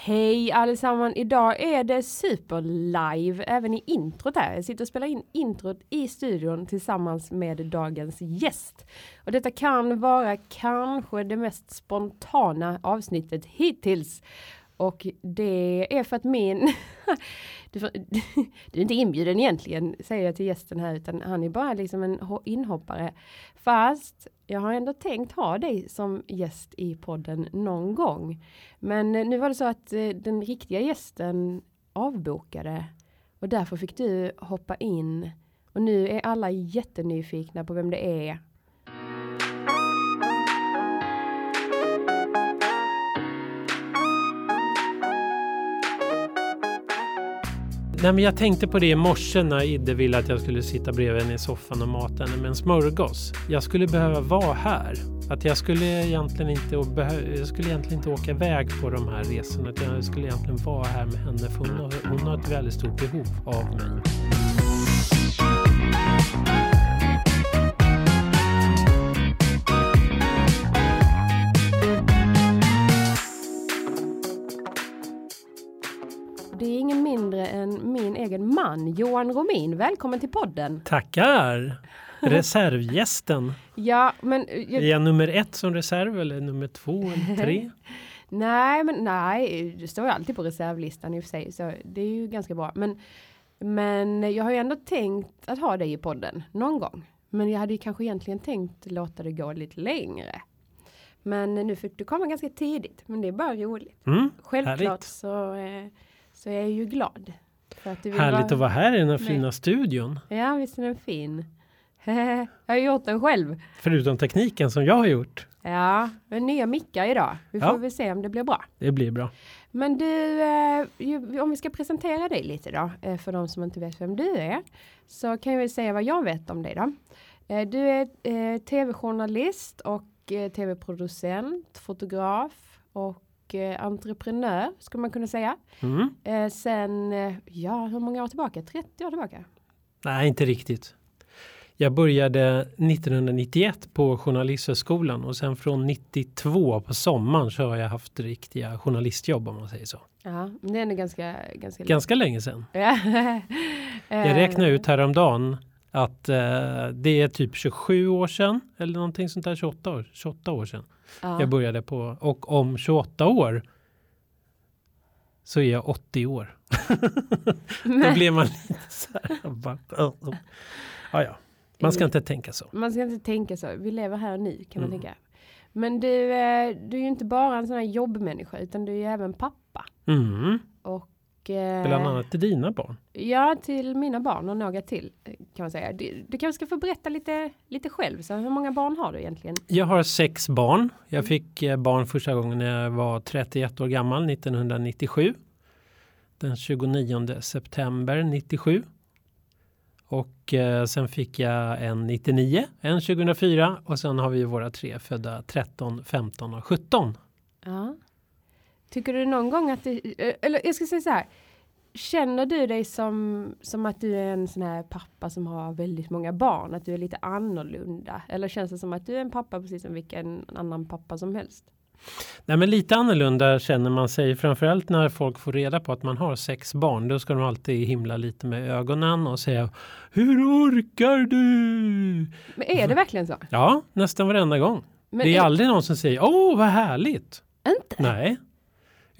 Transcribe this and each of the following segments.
Hej allesammans! Idag är det super live även i introt här. Jag sitter och spelar in introt i studion tillsammans med dagens gäst. Och detta kan vara kanske det mest spontana avsnittet hittills. Och det är för att min... du, får, du är inte inbjuden egentligen, säger jag till gästen här, utan han är bara liksom en inhoppare. Fast jag har ändå tänkt ha dig som gäst i podden någon gång. Men eh, nu var det så att eh, den riktiga gästen avbokade och därför fick du hoppa in. Och nu är alla jättenyfikna på vem det är Nej, men jag tänkte på det i morse när Idde ville att jag skulle sitta bredvid henne i soffan och mata henne med en smörgås. Jag skulle behöva vara här. Att jag skulle egentligen inte, jag skulle egentligen inte åka iväg på de här resorna. Jag skulle egentligen vara här med henne för hon har, hon har ett väldigt stort behov av mig. Ingen mindre än min egen man Johan Romin. Välkommen till podden. Tackar! Reservgästen. ja, men... Jag... Är jag nummer ett som reserv eller nummer två eller tre? nej, men nej, du står ju alltid på reservlistan i och för sig, så det är ju ganska bra. Men, men jag har ju ändå tänkt att ha dig i podden någon gång. Men jag hade ju kanske egentligen tänkt låta det gå lite längre. Men nu fick du komma ganska tidigt, men det är bara roligt. Mm, Självklart härligt. så eh, så jag är ju glad. För att du vill Härligt vara... att vara här i den här fina studion. Ja, visst är den fin. jag har gjort den själv. Förutom tekniken som jag har gjort. Ja, med nya mickar idag. Vi får ja. väl se om det blir bra. Det blir bra. Men du, eh, om vi ska presentera dig lite då, eh, för de som inte vet vem du är, så kan jag väl säga vad jag vet om dig då. Eh, du är tv-journalist och tv-producent, fotograf och eh, entreprenör, skulle man kunna säga. Mm. Eh, sen, eh, ja, hur många år tillbaka? 30 år tillbaka? Nej, inte riktigt. Jag började 1991 på Journalisthögskolan och sen från 92 på sommaren så har jag haft riktiga journalistjobb om man säger så. Ja, det är ändå ganska, ganska, ganska länge sedan. jag räknade ut häromdagen att eh, det är typ 27 år sedan eller någonting sånt där 28 år, 28 år sedan. Ja. Jag började på och om 28 år så är jag 80 år. Då blir man lite så här. Bara, ja, ja. Man ska inte tänka så. Man ska inte tänka så. Vi lever här nu kan man mm. tänka. Men du, eh, du är ju inte bara en sån här jobbmänniska utan du är ju även pappa. Mm. Och Bland annat till dina barn? Ja, till mina barn och några till kan man säga. Du, du kanske ska få berätta lite, lite själv. Så hur många barn har du egentligen? Jag har sex barn. Jag fick eh, barn första gången när jag var 31 år gammal 1997. Den 29 september 97. Och eh, sen fick jag en 99, en 2004 och sen har vi våra tre födda 13, 15 och 17. Ja. Tycker du någon gång att det, eh, eller jag ska säga så här. Känner du dig som, som att du är en sån här pappa som har väldigt många barn? Att du är lite annorlunda? Eller känns det som att du är en pappa precis som vilken annan pappa som helst? Nej men lite annorlunda känner man sig framförallt när folk får reda på att man har sex barn. Då ska de alltid himla lite med ögonen och säga Hur orkar du? Men är det verkligen så? Ja, nästan varenda gång. Men det är, är aldrig någon som säger Åh vad härligt! Inte? Nej.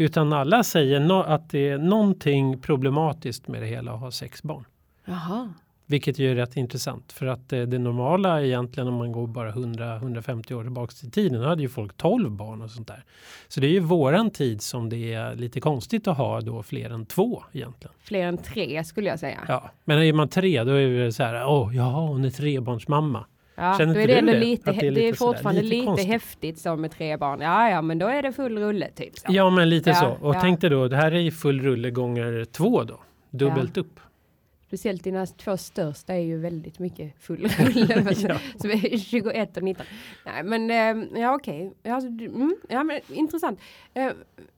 Utan alla säger no att det är någonting problematiskt med det hela att ha sex barn. Jaha. Vilket ju är rätt intressant för att det, det normala egentligen om man går bara 100-150 år tillbaka till tiden, då hade ju folk 12 barn och sånt där. Så det är ju våran tid som det är lite konstigt att ha då fler än två egentligen. Fler än tre skulle jag säga. Ja, men är man tre då är det så här, åh, ja, hon är trebarnsmamma. Ja, Känner då är det ändå det? lite, det är, lite det är fortfarande lite, lite häftigt så med tre barn. Ja, ja, men då är det full rulle typ. Så. Ja, men lite ja, så. Och ja. tänk dig då, det här är full rulle gånger två då. Dubbelt ja. upp. Speciellt dina två största är ju väldigt mycket full rulle. ja. Som är 21 och 19. Nej men äh, ja okej. Alltså, mm, ja men intressant. Äh,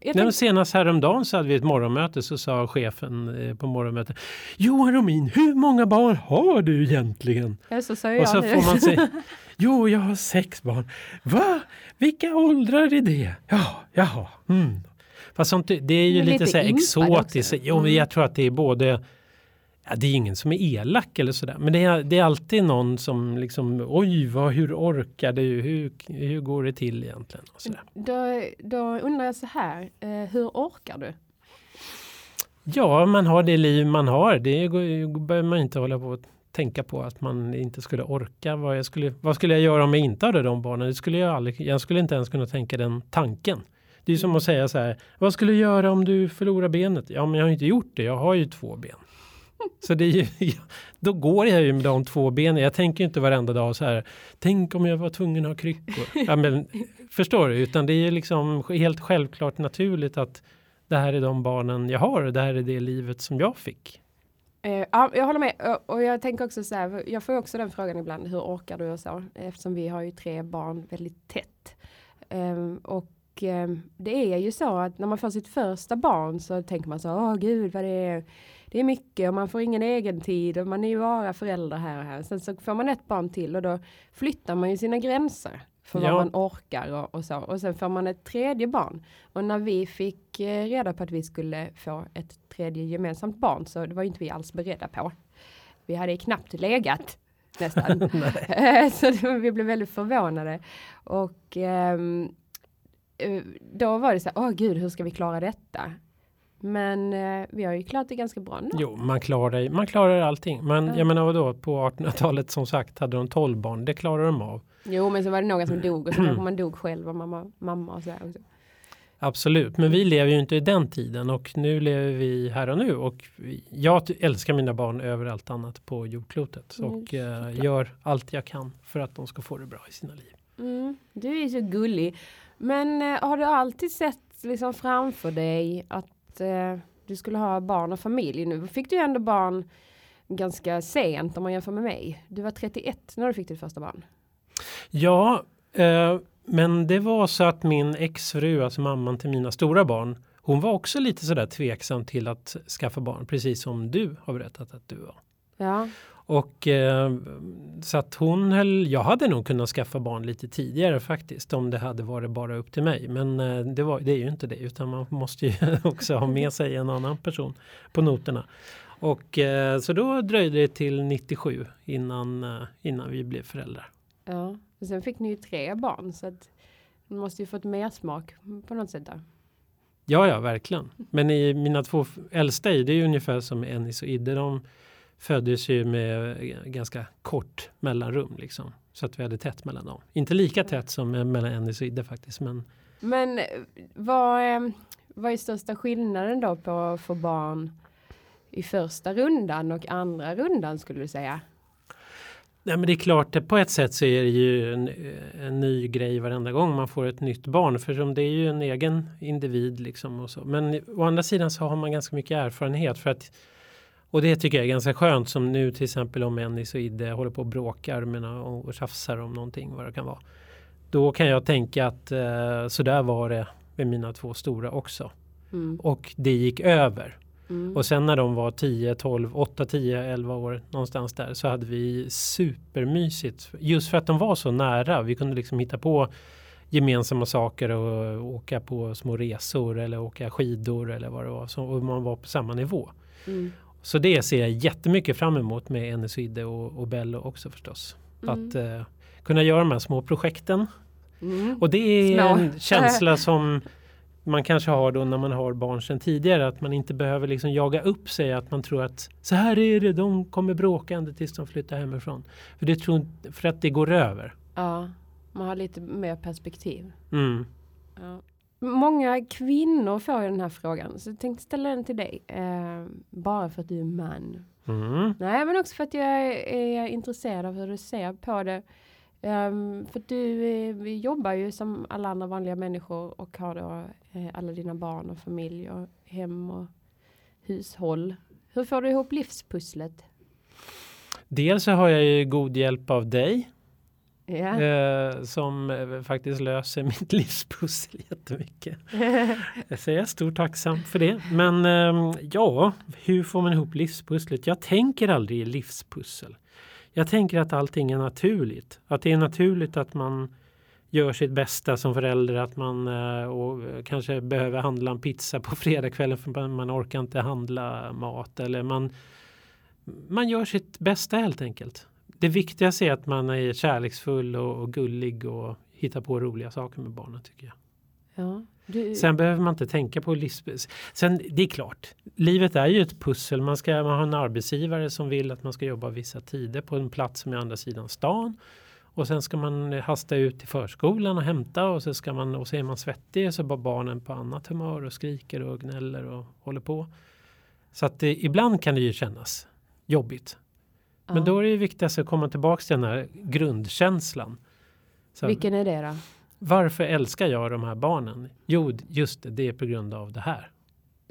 jag tänk... Senast häromdagen så hade vi ett morgonmöte så sa chefen eh, på morgonmötet. Johan Romin, hur många barn har du egentligen? Ja, så sa jag och så får man säga. Jo, jag har sex barn. Va? Vilka åldrar är det? Ja, jaha. Mm. Fast sånt, det är ju lite, lite så här exotiskt. Jo, mm. jag tror att det är både Ja, det är ingen som är elak eller sådär. Men det är, det är alltid någon som liksom oj, vad, hur orkar du? Hur, hur går det till egentligen? Och sådär. Då, då undrar jag så här, eh, hur orkar du? Ja, man har det liv man har. Det behöver man inte hålla på att tänka på att man inte skulle orka. Vad, jag skulle, vad skulle jag göra om jag inte hade de barnen? Det skulle jag, aldrig, jag skulle inte ens kunna tänka den tanken. Det är som att säga så här, vad skulle du göra om du förlorar benet? Ja, men jag har inte gjort det. Jag har ju två ben. Så det är ju, då går jag ju med de två benen. Jag tänker inte varenda dag så här. Tänk om jag var tvungen att ha kryckor. Ja, men, förstår du? Utan det är liksom helt självklart naturligt att det här är de barnen jag har det här är det livet som jag fick. Uh, ja, jag håller med och jag tänker också så här, jag får också den frågan ibland, hur orkar du och så? Eftersom vi har ju tre barn väldigt tätt. Um, och um, det är ju så att när man får sitt första barn så tänker man så, åh gud vad det är, det är mycket och man får ingen egen tid och man är ju bara föräldrar här och här. Sen så får man ett barn till och då flyttar man ju sina gränser för ja. vad man orkar och, och, så. Och sen får man ett tredje barn. Och när vi fick eh, reda på att vi skulle få ett tredje gemensamt barn så det var inte vi alls beredda på. Vi hade knappt legat nästan. så det, vi blev väldigt förvånade. Och ehm, eh, då var det så här, åh gud, hur ska vi klara detta? Men eh, vi har ju klarat det ganska bra nu. Jo, man klarar, man klarar allting. Men ja. jag menar vadå, på 1800-talet som sagt hade de 12 barn. Det klarar de av. Jo, men så var det några som dog och så kanske man dog själv och mamma, mamma och så också. Absolut, men vi lever ju inte i den tiden och nu lever vi här och nu och jag älskar mina barn över allt annat på jordklotet mm, och eh, gör allt jag kan för att de ska få det bra i sina liv. Mm, du är så gullig. Men eh, har du alltid sett liksom framför dig att eh, du skulle ha barn och familj? Nu fick du ju ändå barn ganska sent om man jämför med mig. Du var 31 när du fick ditt första barn. Ja, eh, men det var så att min exfru, alltså mamman till mina stora barn, hon var också lite sådär tveksam till att skaffa barn, precis som du har berättat att du var. Ja. Och eh, så att hon höll, jag hade nog kunnat skaffa barn lite tidigare faktiskt om det hade varit bara upp till mig. Men eh, det, var, det är ju inte det utan man måste ju också ha med sig en annan person på noterna. Och eh, så då dröjde det till 97 innan, eh, innan vi blev föräldrar. Ja. Och sen fick ni ju tre barn så att ni måste ju fått mer smak på något sätt där. Ja, ja, verkligen. Men i mina två äldsta det är ju ungefär som Ennis och Idde. De föddes ju med ganska kort mellanrum liksom. Så att vi hade tätt mellan dem. Inte lika tätt som mellan Ennis och Idde faktiskt. Men, men vad, är, vad är största skillnaden då på att få barn i första rundan och andra rundan skulle du säga? Nej, men det är klart, på ett sätt så är det ju en, en, ny grej varenda gång man får ett nytt barn. För som det är ju en egen individ liksom och så. Men å andra sidan så har man ganska mycket erfarenhet för att och det tycker jag är ganska skönt som nu till exempel om Ennis och Idde håller på och bråkar och tjafsar om någonting vad det kan vara. Då kan jag tänka att eh, så där var det med mina två stora också. Mm. Och det gick över. Mm. Och sen när de var 10, 12, 8, 10, 11 år någonstans där så hade vi supermysigt. Just för att de var så nära. Vi kunde liksom hitta på gemensamma saker och åka på små resor eller åka skidor eller vad det var. Så, och man var på samma nivå. Mm. Så det ser jag jättemycket fram emot med Eneside och, och Bello också förstås. Mm. Att uh, kunna göra de här små projekten. Mm. Och det är Små. en känsla som man kanske har då när man har barn sedan tidigare att man inte behöver liksom jaga upp sig att man tror att så här är det, de kommer bråka ända tills de flyttar hemifrån. För, det tror, för att det går över. Ja, man har lite mer perspektiv. Mm. Ja. Många kvinnor får ju den här frågan så jag tänkte ställa den till dig. Eh, bara för att du är man. Mm. Nej men också för att jag är, är intresserad av hur du ser på det. Um, för du vi jobbar ju som alla andra vanliga människor och har då eh, alla dina barn och familj och hem och hushåll. Hur får du ihop livspusslet? Dels så har jag ju god hjälp av dig. Yeah. Eh, som eh, faktiskt löser mitt livspussel jättemycket. så jag är stort tacksam för det. Men eh, ja, hur får man ihop livspusslet? Jag tänker aldrig i livspussel. Jag tänker att allting är naturligt. Att det är naturligt att man gör sitt bästa som förälder att man eh, och kanske behöver handla en pizza på fredagskvällen för man orkar inte handla mat eller man man gör sitt bästa helt enkelt. Det viktigaste är att man är kärleksfull och, och gullig och hittar på roliga saker med barnen tycker jag. Ja, du... Sen behöver man inte tänka på livsspel. Sen det är klart, livet är ju ett pussel. Man ska man ha en arbetsgivare som vill att man ska jobba vissa tider på en plats som är andra sidan stan. Och sen ska man hasta ut till förskolan och hämta och så, ska man, och så är man svettig så bara barnen på annat humör och skriker och gnäller och håller på. Så att det, ibland kan det ju kännas jobbigt. Ja. Men då är det viktigast att komma tillbaka till den här grundkänslan. Så, Vilken är det då? Varför älskar jag de här barnen? Jo, just det, det är på grund av det här.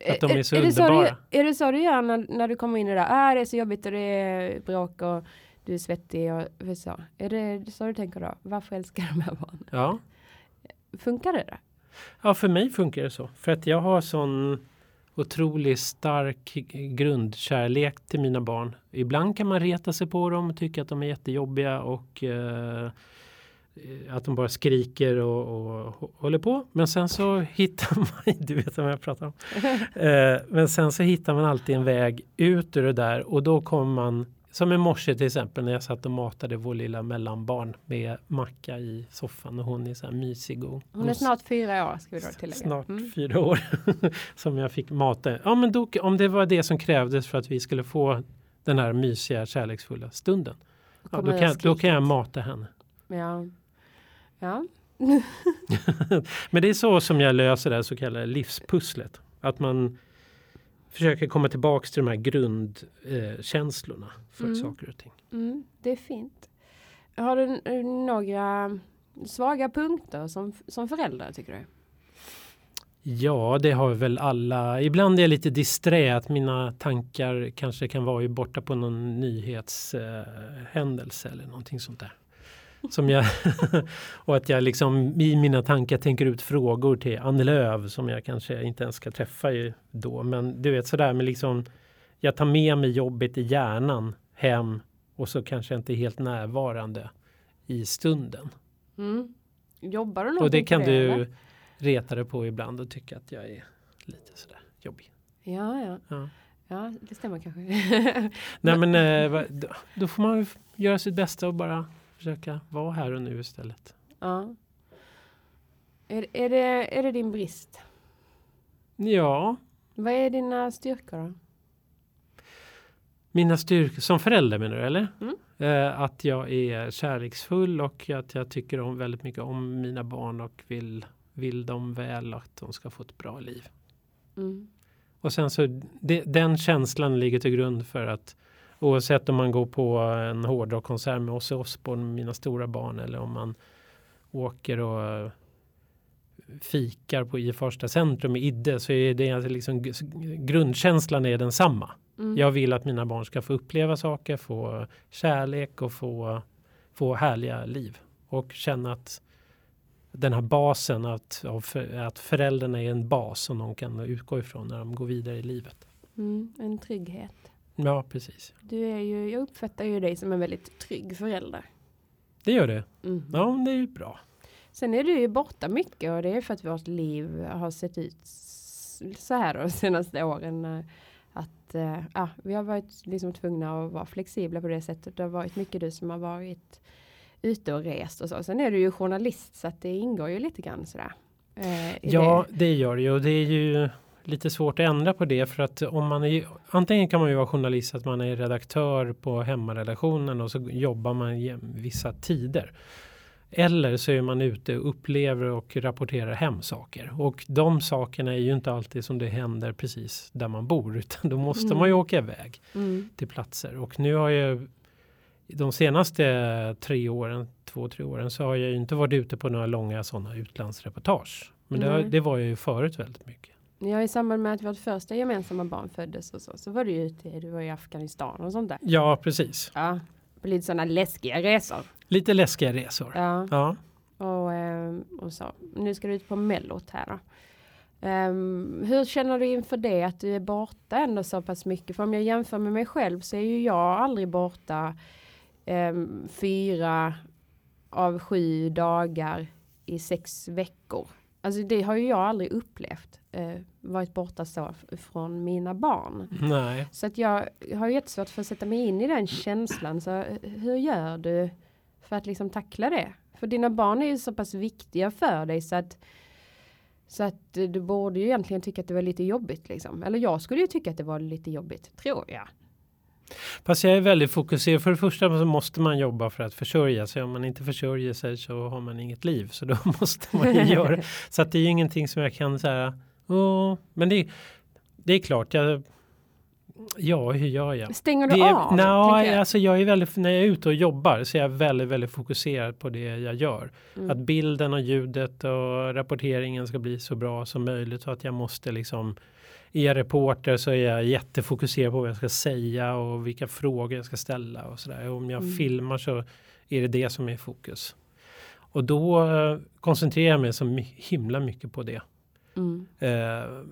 Att de är så är, är underbara. Det så du, är det så du gör när, när du kommer in i det där? Äh, det är så jobbigt och det är bråk och du är svettig och så. Är det så du tänker då? Varför älskar de här barnen? Ja. Funkar det då? Ja, för mig funkar det så. För att jag har sån otroligt stark grundkärlek till mina barn. Ibland kan man reta sig på dem och tycka att de är jättejobbiga och eh, att de bara skriker och, och, håller på. Men sen så hittar man, du vet vad jag pratar om. Eh, men sen så hittar man alltid en väg ut ur det där och då kommer man som i morse till exempel när jag satt och matade vår lilla mellanbarn med macka i soffan och hon är så här mysig. Och, hon är snart fyra år ska vi då tillägga. Snart mm. fyra år som jag fick mata. Ja men då, om det var det som krävdes för att vi skulle få den här mysiga kärleksfulla stunden. Ja, då, kan, då kan jag mata henne. Ja. ja. men det är så som jag löser det här så kallade livspusslet. Att man försöker komma tillbaks till de här grundkänslorna eh, för mm. saker och ting. Mm, det är fint. Har du några svaga punkter som, som förälder tycker du? Ja, det har väl alla. Ibland är jag lite disträ att mina tankar kanske kan vara borta på någon nyhetshändelse eh, eller någonting sånt där. Som jag och att jag liksom i mina tankar tänker ut frågor till Annie Lööf som jag kanske inte ens ska träffa då. Men du vet sådär med liksom jag tar med mig jobbet i hjärnan hem och så kanske jag inte är helt närvarande i stunden. Mm. Jobbar du Och det kan det, du eller? reta dig på ibland och tycka att jag är lite sådär jobbig. Ja, ja. Ja, ja det stämmer kanske. Nej men eh, då får man göra sitt bästa och bara försöka vara här och nu istället. Ja. Är, är, det, är det din brist? Ja. Vad är dina styrkor då? Mina styrkor som förälder menar du eller? Mm. Eh, att jag är kärleksfull och att jag tycker om väldigt mycket om mina barn och vill, vill dem väl att de ska få ett bra liv. Mm. Och sen så det, den känslan ligger till grund för att Oavsett om man går på en hårdrockkonsert med Ozzy Osbourne mina stora barn eller om man åker och fikar på i första centrum i Idde så är det alltså liksom grundkänslan är densamma. Mm. Jag vill att mina barn ska få uppleva saker, få kärlek och få, få härliga liv och känna att den här basen att, att föräldrarna är en bas som de kan utgå ifrån när de går vidare i livet. Mm, en trygghet. Ja, precis. Du är ju, jag uppfattar ju dig som en väldigt trygg förälder. Det gör det. Mm. Ja, det är ju bra. Sen är du ju borta mycket och det är för att vårt liv har sett ut så här de senaste åren. Att äh, ja, vi har varit liksom tvungna att vara flexibla på det sättet. Det har varit mycket du som har varit ute och rest och så. Sen är du ju journalist så att det ingår ju lite grann sådär. Eh, ja, det. det gör det ju det är ju lite svårt att ändra på det för att om man är antingen kan man ju vara journalist att man är redaktör på hemmaredaktionen och så jobbar man vissa tider. Eller så är man ute och upplever och rapporterar hem saker. Och de sakerna är ju inte alltid som det händer precis där man bor utan då måste mm. man ju åka iväg mm. till platser. Och nu har jag de senaste tre åren, två, tre åren så har jag ju inte varit ute på några långa sådana utlandsreportage. Men mm. det, det var jag ju förut väldigt mycket. Ja, i samband med att vårt första gemensamma barn föddes och så, så var du ute, du var i Afghanistan och sånt där. Ja, precis. Ja, på lite sådana läskiga resor. Lite läskiga resor. Ja. ja. Och, ehm, och så. Nu ska du ut på mellot här då. Um, hur känner du inför det att du är borta ändå så pass mycket? För om jag jämför med mig själv så är ju jag aldrig borta um, fyra av sju dagar i sex veckor. Alltså det har ju jag aldrig upplevt. Eh, varit borta så från mina barn. Nej. Så att jag har jättesvårt för att sätta mig in i den känslan. Så eh, hur gör du för att liksom tackla det? För dina barn är ju så pass viktiga för dig så att så att eh, du borde ju egentligen tycka att det var lite jobbigt liksom. Eller jag skulle ju tycka att det var lite jobbigt, tror jag. Fast jag är väldigt fokuserad. För det första så måste man jobba för att försörja sig. Om man inte försörjer sig så har man inget liv. Så då måste man ju göra. Så att det är ju ingenting som jag kan säga. Åh, men det, det är klart. Jag, ja, hur gör jag? Stänger du det, av? Nej, jag. alltså jag är väldigt, när jag är ute och jobbar så är jag väldigt, väldigt fokuserad på det jag gör. Mm. Att bilden och ljudet och rapporteringen ska bli så bra som möjligt. Så att jag måste liksom är jag reporter så är jag jättefokuserad på vad jag ska säga och vilka frågor jag ska ställa och sådär. Om jag Mm. filmar så är det det som är fokus. Och då eh, koncentrerar jag mig så himla mycket på det. Mm. Eh,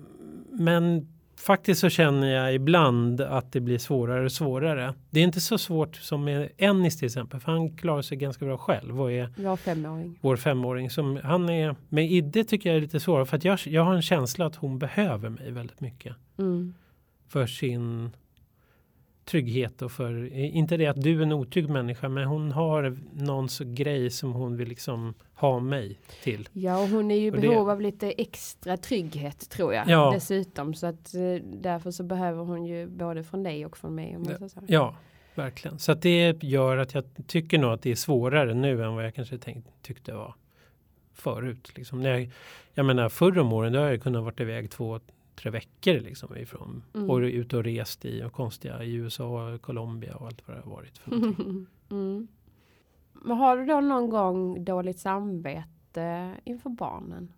men faktiskt så känner jag ibland att det blir svårare och svårare. Det är inte så svårt som med Ennis till exempel, för han klarar sig ganska bra själv och är har femåring. vår femåring som han är. Med Idde tycker jag är lite svårare för att jag, jag har en känsla att hon behöver mig väldigt mycket Mm. för sin trygghet och för inte det att du är en otrygg människa men hon har någon så grej som hon vill liksom ha mig till. Ja, och hon är ju i Och det- behov av lite extra trygghet tror jag. Ja. Dessutom så att eh, därför så behöver hon ju både från dig och från mig. Om man säger så. Ja, verkligen. Så att det gör att jag tycker nog att det är svårare nu än vad jag kanske tänkt, tyckte var förut. Liksom. När jag, jag menar förr om åren då har jag kunnat varit iväg två, tre veckor liksom ifrån Mm. och ut och rest i och konstiga i USA, Colombia och allt vad det har varit. För mm. Men har du då någon gång dåligt samvete inför barnen?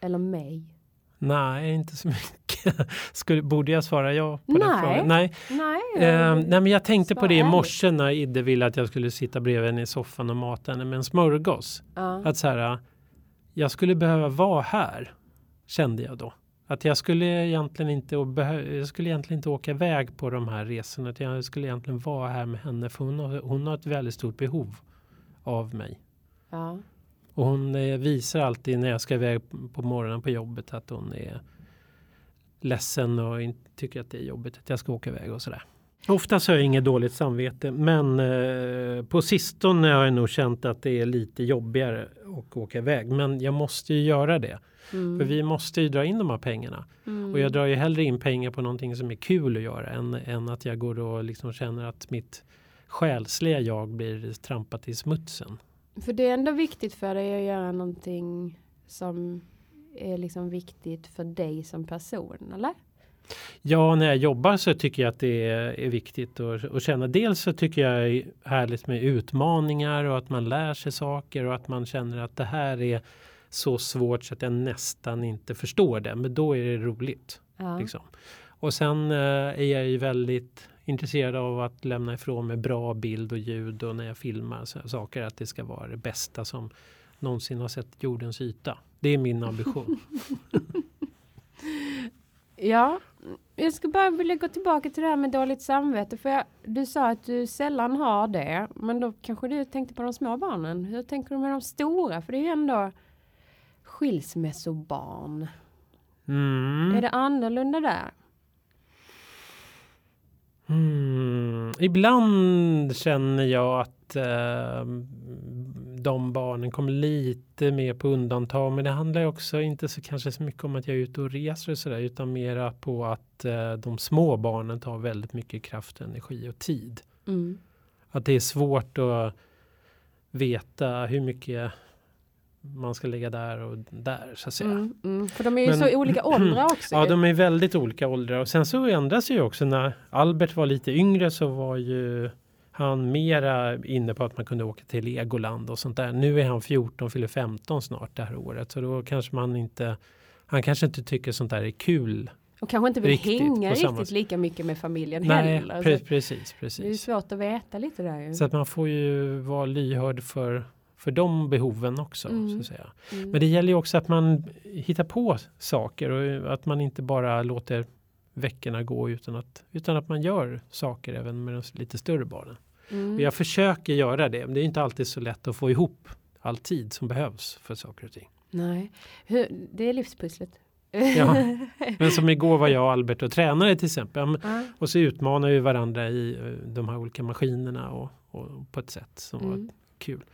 Eller mig? nej, inte så mycket. Skulle, borde jag svara ja på den Nej. frågan? Nej. Nej, Eh, nej, men jag tänkte på det i morse när Idde ville att jag skulle sitta bredvid henne i soffan och mata henne med en smörgås. ja. Att så här, jag skulle behöva vara här, kände jag då. Att jag skulle egentligen inte, jag skulle egentligen inte åka iväg på de här resorna. Att jag skulle egentligen vara här med henne för hon har, hon har ett väldigt stort behov av mig. ja. Och hon eh, visar alltid när jag ska iväg på morgonen på jobbet att hon är ledsen och inte tycker att det är jobbigt att jag ska åka iväg och sådär. Oftast har jag inget dåligt samvete men eh, på sistone har jag nog känt att det är lite jobbigare att åka iväg. Men jag måste ju göra det. Mm. För vi måste ju dra in de här pengarna. Mm. Och jag drar ju hellre in pengar på någonting som är kul att göra än, än att jag går och liksom känner att mitt själsliga jag blir trampat i smutsen. För det är ändå viktigt för dig att göra någonting som är liksom viktigt för dig som person, eller? Ja, när jag jobbar så tycker jag att det är, viktigt att, känna. Dels så tycker jag är härligt med utmaningar och att man lär sig saker och att man känner att det här är så svårt så att jag nästan inte förstår det. Men då är det roligt. Ja. Liksom. Och sen eh, är jag ju väldigt intresserad av att lämna ifrån mig bra bild och ljud och när jag filmar så, saker att det ska vara det bästa som någonsin har sett jordens yta. Det är min ambition. Ja, jag skulle bara vilja gå tillbaka till det här med dåligt samvete. För jag, du sa att du sällan har det. Men då kanske du tänkte på de små barnen. Hur tänker du med de stora? För det är ju ändå skilsmässobarn. Mm. Är det annorlunda där? Mm. Ibland känner jag att eh, de barnen kommer lite mer på undantag. Men det handlar också inte så kanske så mycket om att jag är ute och reser och sådär. Utan mera på att eh, de små barnen tar väldigt mycket kraft, energi och tid. Mm. Att det är svårt att veta hur mycket man ska lägga där och där så att säga. Mm, mm. För de är ju Men- så olika åldrar också. Ja, de är väldigt olika åldrar och sen så ändras ju också när Albert var lite yngre så var ju han mera inne på att man kunde åka till Legoland och sånt där. Nu är han 14, fyller 15 snart det här året så då kanske man inte han kanske inte tycker sånt där är kul. Och kanske inte vill riktigt hänga riktigt lika mycket med familjen Nej, heller. pre- Så precis, det är precis. svårt att veta lite där ju. Så att man får ju vara lyhörd för, för de behoven också. Mm. Så att säga. Mm. Men det gäller ju också att man hittar på saker och att man inte bara låter veckorna gå utan att, utan att man gör saker även med de lite större barnen. Mm. Och jag försöker göra det, men det är inte alltid så lätt att få ihop all tid som behövs för saker och ting. Nej, Hur, det är livspusslet. Ja. Men som igår var jag och Albert och tränade till exempel. Ja. Och så utmanar vi varandra i eh, de här olika maskinerna och, och på ett sätt som mm. var kul.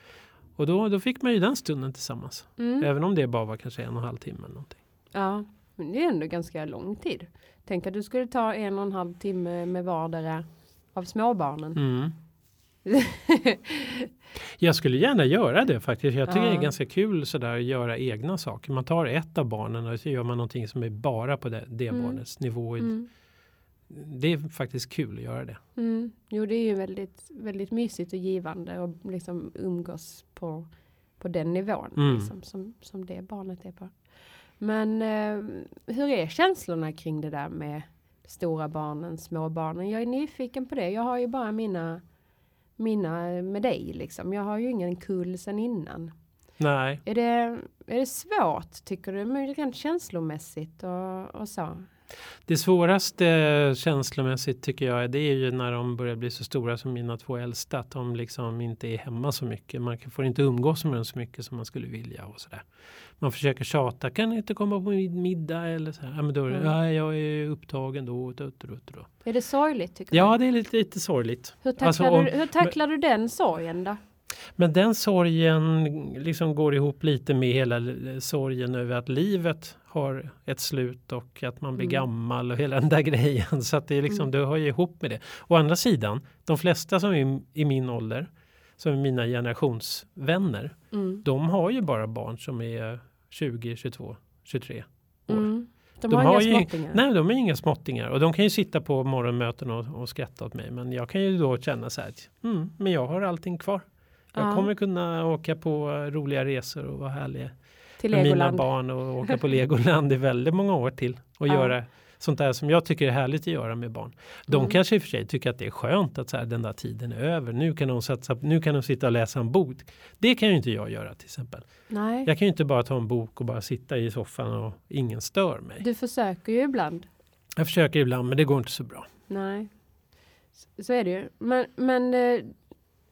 Och då, då fick man ju den stunden tillsammans. Mm. Även om det bara var kanske en och en halv timme. Eller någonting. Ja, men det är ändå ganska lång tid. Tänk att du skulle ta en och en halv timme med vardera av småbarnen. Mm. jag skulle gärna göra det faktiskt. Jag tycker ja. det är ganska kul sådär att göra egna saker. Man tar ett av barnen och så gör man någonting som är bara på det, det mm. barnets nivå. Mm. Det är faktiskt kul att göra det. Mm. Jo, det är ju väldigt, väldigt mysigt och givande och liksom umgås på, på den nivån mm. liksom, som, som det barnet är på. Men eh, hur är känslorna kring det där med stora barnen, små barnen? Jag är nyfiken på det. Jag har ju bara mina mina med dig liksom. Jag har ju ingen kull sen innan. Nej. Är det, är det svårt tycker du, rent känslomässigt och, och så? Det svåraste känslomässigt tycker jag det är ju när de börjar bli så stora som mina två äldsta. Att de liksom inte är hemma så mycket. Man får inte umgås med dem så mycket som man skulle vilja. och sådär. Man försöker tjata. Kan ni inte komma på middag? Eller så här. Ja, men då mm. ja, jag är upptagen då. då, då, då. Är det sorgligt? Tycker ja, det är lite, lite sorgligt. Hur tacklar, alltså, om, du, hur tacklar men, du den sorgen då? Men den sorgen liksom går ihop lite med hela sorgen över att livet har ett slut och att man blir mm. gammal och hela den där grejen. Så att det, är liksom, mm. det hör ju ihop med det. Å andra sidan, de flesta som är i min ålder, som är mina generationsvänner, mm. de har ju bara barn som är 20, 22, 23 år. Mm. De, de, har, har inga småttingar. Nej, de är inga småttingar. Och de kan ju sitta på morgonmöten och, och skratta åt mig. Men jag kan ju då känna så här, mm, men jag har allting kvar. Jag ja. kommer kunna åka på roliga resor och vara härlig till med Legoland. mina barn och åka på Legoland i väldigt många år till och ja. göra sånt där som jag tycker är härligt att göra med barn. De mm. kanske i och för sig tycker att det är skönt att så här, den där tiden är över. Nu kan de, satsa, nu kan de sitta och läsa en bok. Det kan ju inte jag göra till exempel. Nej. Jag kan ju inte bara ta en bok och bara sitta i soffan och ingen stör mig. Du försöker ju ibland. Jag försöker ibland men det går inte så bra. Nej, så är det ju. Men, men eh,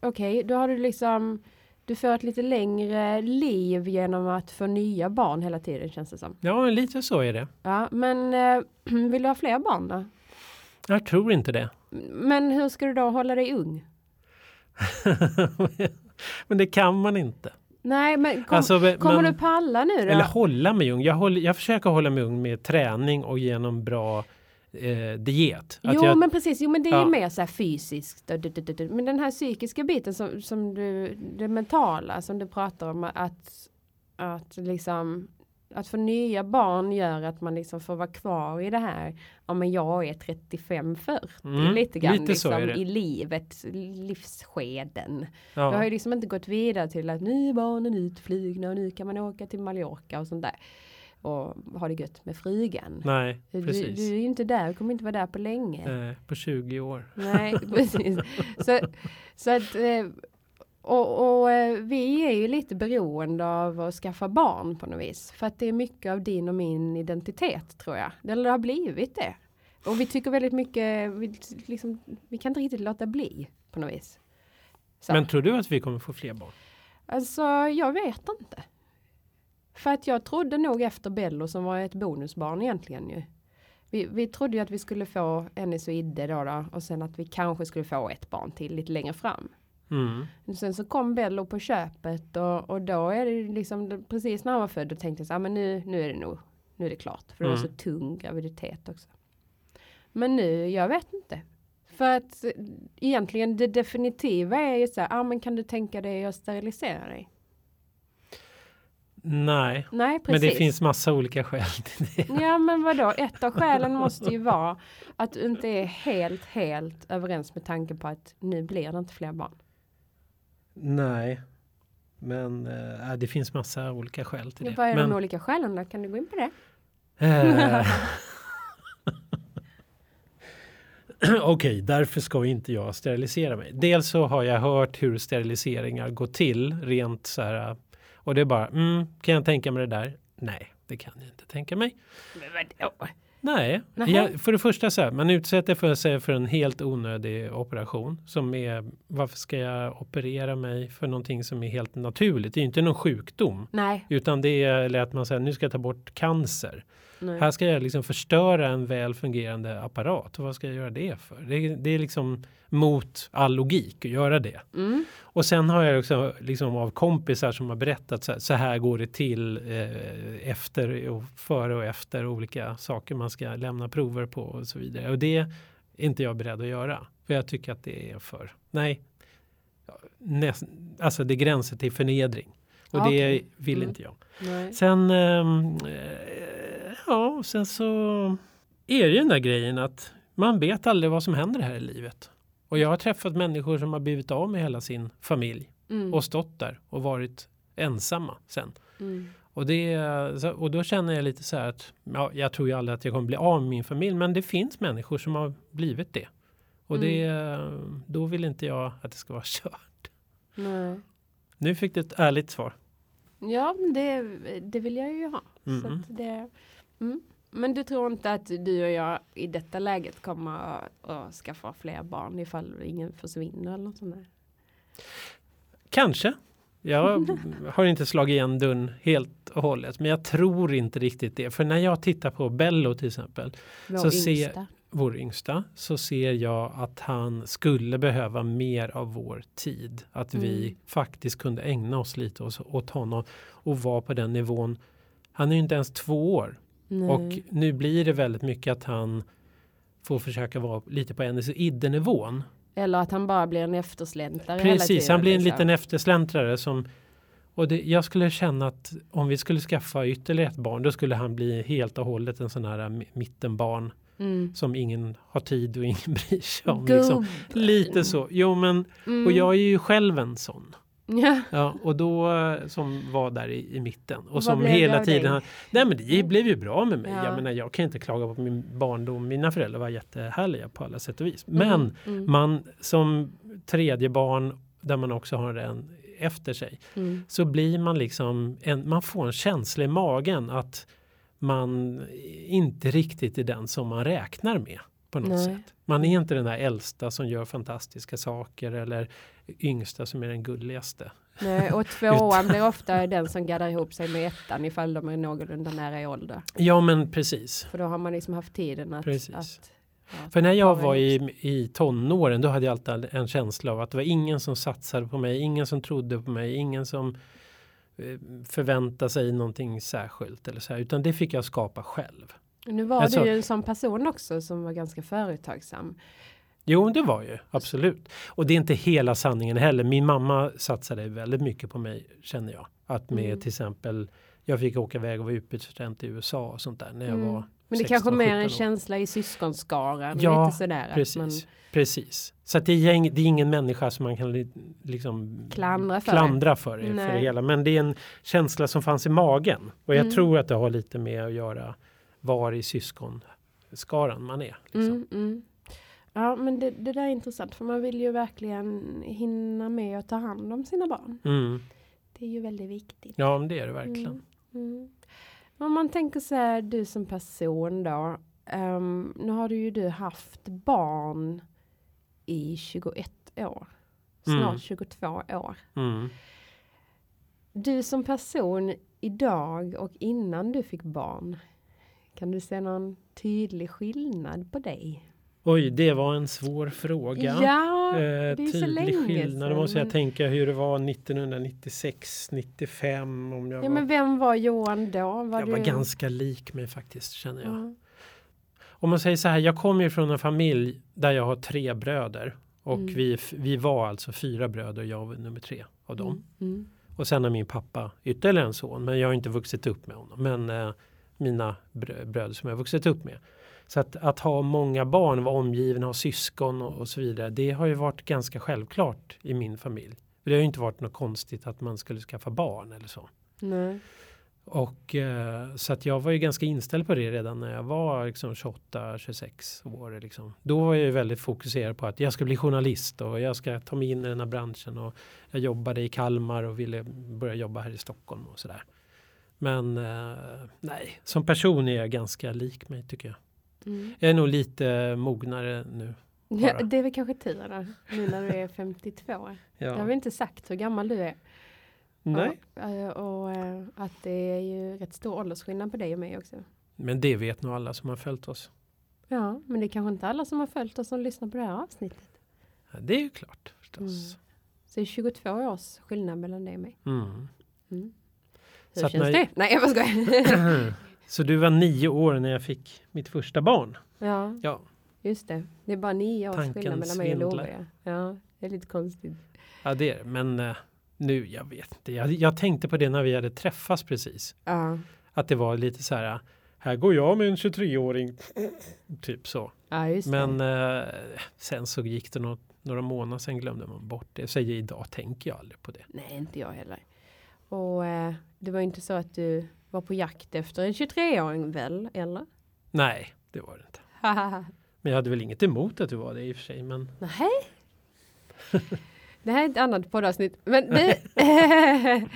okej, okay, då har du liksom du får ett lite längre liv genom att få nya barn hela tiden känns det som. Ja, lite så är det. Ja, men äh, vill du ha fler barn då? Jag tror inte det. Men hur ska du då hålla dig ung? men det kan man inte. Nej, men kom, alltså, kommer men, du palla nu då? Eller hålla mig ung. Jag, håller, jag försöker hålla mig ung med träning och genom bra eh, diet. Att jo jag, men precis, jo men det är ja. mer så här fysiskt. Men den här psykiska biten som, som du, det mentala som du pratar om att, att liksom att få nya barn gör att man liksom får vara kvar i det här. Ja men jag är 35-40 mm, lite grann lite liksom, i livet, livsskeden. Ja. Jag har ju liksom inte gått vidare till att nu är barnen utflygna och nu kan man åka till Mallorca och sånt där och ha det gött med frugan. Nej, precis. Du, du är ju inte där, du kommer inte vara där på länge. Eh, på 20 år. Nej, precis. så, så att, eh, och, och, eh, vi är ju lite beroende av att skaffa barn på något vis. För att det är mycket av din och min identitet tror jag. Eller det har blivit det. Och vi tycker väldigt mycket, vi, liksom, vi kan inte riktigt låta bli på något vis. Så. Men tror du att vi kommer få fler barn? Alltså jag vet inte. För att jag trodde nog efter Bello som var ett bonusbarn egentligen ju. Vi, vi trodde ju att vi skulle få Ennis och Idde då, då och sen att vi kanske skulle få ett barn till lite längre fram. Mm. Sen så kom Bello på köpet och, och då är det liksom precis när han var född då tänkte jag så här, men nu, nu är det nog, nu är det klart. För det var så mm. tung graviditet också. Men nu, jag vet inte. För att egentligen det definitiva är ju så här, ah, men kan du tänka dig att sterilisera dig? Nej, Nej men det finns massa olika skäl till det. Ja, men vadå? Ett av skälen måste ju vara att du inte är helt, helt överens med tanke på att nu blir det inte fler barn. Nej, men äh, det finns massa olika skäl till det. Vad är men... de olika skälen då? Kan du gå in på det? Eh. Okej, okay, därför ska inte jag sterilisera mig. Dels så har jag hört hur steriliseringar går till rent så här och det är bara, mm, kan jag tänka mig det där? Nej, det kan jag inte tänka mig. Nej, jag, för det första så här, man utsätter för sig för en helt onödig operation som är varför ska jag operera mig för någonting som är helt naturligt? Det är inte någon sjukdom, Nej. utan det är eller att man säger nu ska jag ta bort cancer. Nej. Här ska jag liksom förstöra en väl fungerande apparat. Och vad ska jag göra det för? Det, det är liksom mot all logik att göra det. Mm. Och sen har jag också liksom av kompisar som har berättat så här, så här går det till eh, efter och före och efter olika saker man ska lämna prover på och så vidare. Och det är inte jag beredd att göra. För jag tycker att det är för, nej, näst, alltså det gränsar till förnedring. Och Okay. det vill Mm. inte jag. Nej. Sen, ehm, eh, ja, sen så är det ju den där grejen att man vet aldrig vad som händer här i livet. Och jag har träffat människor som har blivit av med hela sin familj Mm. och stått där och varit ensamma sen. Mm. Och, det, så- och då känner jag lite så här att ja, jag tror ju aldrig att jag kommer bli av med min familj men det finns människor som har blivit det. Och det, då vill inte jag att det ska vara kört. Nej. Nu fick du ett ärligt svar. Ja, men det, det vill jag ju ha. Så Mm. att det, mm. Men du tror inte att du och jag i detta läget kommer att, skaffa fler barn ifall ingen försvinner eller något sånt där? Kanske. Jag har inte slagit igen dörren helt och hållet. Men jag tror inte riktigt det. För när jag tittar på Bello till exempel. Vår Så ser- yngsta. Vår yngsta. Så ser jag att han skulle behöva mer av vår tid. Att vi Mm. faktiskt kunde ägna oss lite åt, åt honom. Och vara på den nivån. Han är ju inte ens två år. Nej. Och nu blir det väldigt mycket att han får försöka vara lite på hennes iddenivån. Eller att han bara blir en eftersläntrare Precis, tiden. han blir en liksom. liten eftersläntrare som och det, jag skulle känna att om vi skulle skaffa ytterligare ett barn då skulle han bli helt och hållet en sån här mi- mittenbarn Mm. som ingen har tid och ingen bryr sig om. Liksom. Lite så. Jo men Mm. och jag är ju själv en sån. Ja. Ja, och då eh, som var där i, i mitten och Vad som hela tiden har- Nej men det blev ju bra med mig. Ja. Jag menar jag kan inte klaga på min barndom. Mina föräldrar var jättehärliga på alla sätt och vis. Men Mm. Mm. man som tredje barn där man också har en efter sig Mm. så blir man liksom en, man får en känsla i magen att man inte riktigt är den som man räknar med på något Nej. sätt. Man är inte den där äldsta som gör fantastiska saker eller yngsta som är den gulligaste. Nej, och tvåan blir ofta den som gaddar ihop sig med ettan ifall de är någorlunda nära i ålder. Ja men precis. För då har man liksom haft tiden att... Precis. att ja, För när jag var i, i tonåren då hade jag alltid en känsla av att det var ingen som satsade på mig, ingen som trodde på mig, ingen som eh, förväntade sig någonting särskilt eller så här, utan det fick jag skapa själv. Nu var Alltså- du ju en sån person också som var ganska företagsam. Jo, det var ju absolut. Och det är inte hela sanningen heller. Min mamma satsade väldigt mycket på mig känner jag. Att med Mm. till exempel jag fick åka iväg och vara utbytesstudent i USA och sånt där när jag Mm. var Men det 16, kanske mer en 17 år. känsla i syskonskaran. Ja, lite sådär. Precis, Man, precis. Så det, är, ing- det är ingen människa som man kan li- liksom Klandra för. klandra för, det- för det hela. Men det är en känsla som fanns i magen. Och jag Mm. tror att det har lite med att göra var i syskonskaran man är. Liksom. mm, mm. Ja men det, det där är intressant för man vill ju verkligen hinna med att ta hand om sina barn. Mm. Det är ju väldigt viktigt. Ja, men det är det verkligen. Mm, mm. Om man tänker så här, du som person då. ehm, nu har du ju du haft barn i 21 år. Snart Mm. 22 år. Mm. Du som person idag och innan du fick barn. Kan du se någon tydlig skillnad på dig? Oj, det var en svår fråga. Ja, Eh, det är så länge skillnad. Då sedan, måste jag tänka hur det var 1996, 95. Om jag, ja var, men vem var Johan då? Var jag du... var ganska lik mig faktiskt känner jag. Ja. Om man säger så här, jag kommer ju från en familj där jag har tre bröder. Och Mm. vi, vi var alltså fyra bröder jag var nummer tre av dem. Mm, mm. Och sen har min pappa ytterligare en son. Men jag har inte vuxit upp med honom. Men eh, mina brö- bröder som jag har vuxit upp med. Så att, att ha många barn, vara omgiven av syskon och, och så vidare. Det har ju varit ganska självklart i min familj. Det har ju inte varit något konstigt att man skulle skaffa barn eller så. Nej. Och eh, så att jag var ju ganska inställd på det redan när jag var liksom 28-26 år. Liksom. Då var jag ju väldigt fokuserad på att jag ska bli journalist och jag ska ta mig in i den här branschen. Och jag jobbade i Kalmar och ville börja jobba här i Stockholm och sådär. Men eh, nej, som person är jag ganska lik mig tycker jag. Mm. Jag är nog lite mognare nu. Ja, det är väl kanske tur då, nu när du är 52. ja. Jag har inte sagt hur gammal du är. Nej. Och, eh, och, och, eh, att det är ju rätt stor åldersskillnad på dig och mig också. Men det vet nog alla som har följt oss. Ja, men det är kanske inte alla som har följt oss som lyssnar på det här avsnittet. Ja, det är ju klart förstås. Mm. Så det är 22 års skillnad mellan dig och mig. Mm. Mm. Hur Så känns när... det? Nej, jag bara skojar. Så du var nio år när jag fick mitt första barn? Ja, ja. just det. Det är bara nio års Tanken skillnad mellan mig och Love. Ja, det är lite konstigt. Ja, det är det. Men uh, nu, jag vet inte. Jag, jag, tänkte på det när vi hade träffats precis. Ja. Att det var lite så här här går jag med en 23-åring. Typ så. Ja, Men eh, sen så gick det något, några månader sen glömde man bort det. Så idag tänker jag aldrig på det. Nej, inte jag heller. Och eh, det var inte så att du var på jakt efter en 23-åring väl, eller? Nej, det var det inte. men jag hade väl inget emot att du var det i och för sig. Men... Nej. det här är ett annat poddavsnitt. Men det,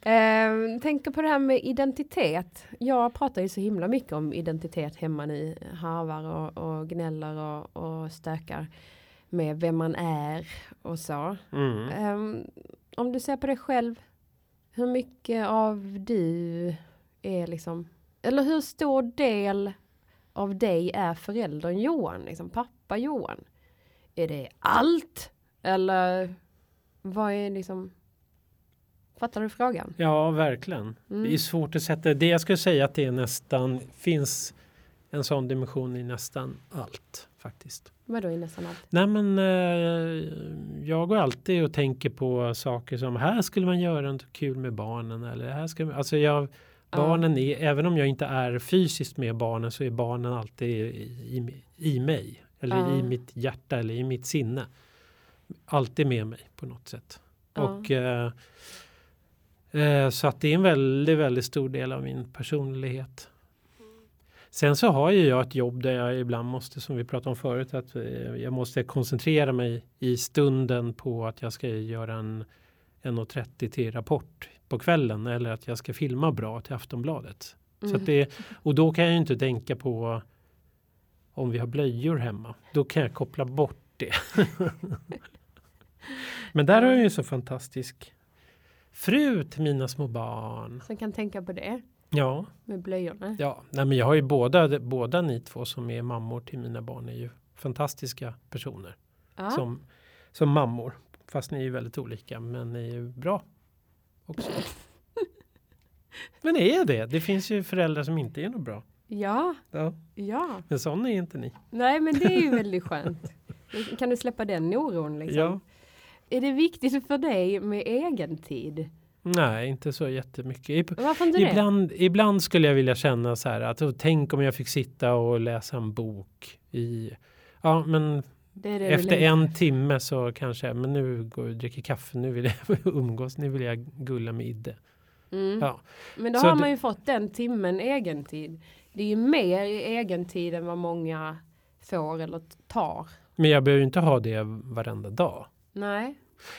Eh, tänker på det här med identitet. Jag pratar ju så himla mycket om identitet hemma nu. Harvar och, och gnäller och, och stökar med vem man är och så. Mm. Eh, om du ser på dig själv, hur mycket av du är liksom, eller hur stor del av dig är föräldern Johan, liksom pappa Johan? Är det allt? Eller vad är liksom Fattar du frågan? Ja, verkligen. Mm. Det är svårt att sätta det. Jag skulle säga att det nästan finns en sån dimension i nästan allt faktiskt. Vadå i nästan allt? Nej men eh, jag går alltid och tänker på saker som här skulle man göra något kul med barnen eller här ska man, alltså jag barnen är, även om jag inte är fysiskt med barnen så är barnen alltid i, i, i mig eller uh. i mitt hjärta eller i mitt sinne. Alltid med mig på något sätt. Uh. Och eh, Eh, så att det är en väldigt, väldigt stor del av min personlighet. Sen så har ju jag ett jobb där jag ibland måste, som vi pratade om förut, att eh, jag måste koncentrera mig i stunden på att jag ska göra en 1.30 till rapport på kvällen eller att jag ska filma bra till Aftonbladet. Mm. Så det, och då kan jag inte tänka på om vi har blöjor hemma. Då kan jag koppla bort det. Men där har jag ju så fantastisk fru till mina små barn. Som kan tänka på det? Ja. Med blöjorna? Ja, nej men jag har ju båda, båda ni två som är mammor till mina barn är ju fantastiska personer. Ja. Som, som mammor. Fast ni är ju väldigt olika men ni är ju bra också. men är det? Det finns ju föräldrar som inte är något bra. Ja. ja. ja. Men sån är inte ni. Nej men det är ju väldigt skönt. Kan du släppa den oron liksom? Ja. Är det viktigt för dig med egen tid? Nej, inte så jättemycket. Varför inte ibland, det? ibland skulle jag vilja känna så här att tänk om jag fick sitta och läsa en bok i Ja, men det det efter en timme så kanske, men nu går jag och dricker kaffe, nu vill jag umgås, nu vill jag gulla med Idde. Mm. Ja. Men då så har man ju fått den timmen egentid. Det är ju mer egentid än vad många får eller tar. Men jag behöver inte ha det varenda dag. Nej.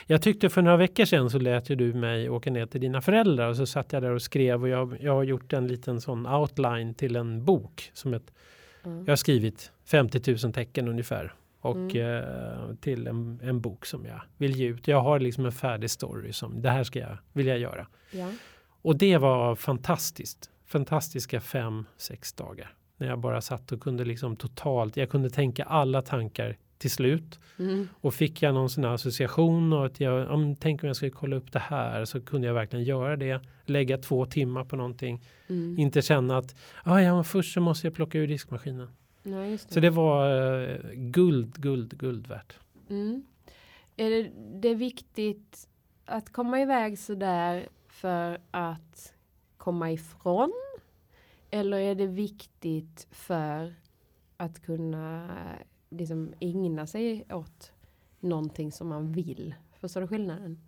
Jag tyckte för några veckor sedan så lät ju du mig åka ner till dina föräldrar och så satt jag där och skrev och jag, jag har gjort en liten sån outline till en bok som ett, mm. jag har skrivit 50 000 tecken ungefär och mm. eh, till en, en, bok som jag vill ge ut. Jag har liksom en färdig story som det här ska jag, vill jag göra. Ja. Och det var fantastiskt. Fantastiska fem, sex dagar. När jag bara satt och kunde liksom totalt, jag kunde tänka alla tankar till slut. Mm. Och fick jag någon sån här association och att jag, om, tänk om jag skulle kolla upp det här så kunde jag verkligen göra det. Lägga två timmar på någonting. Mm. Inte känna att ah, ja, först så måste jag plocka ur diskmaskinen. Ja, det. Så det var uh, guld, guld, guld värt. Mm. Är det, det viktigt att komma iväg så där för att komma ifrån? Eller är det viktigt för att kunna liksom ägna sig åt någonting som man vill. Förstår du skillnaden?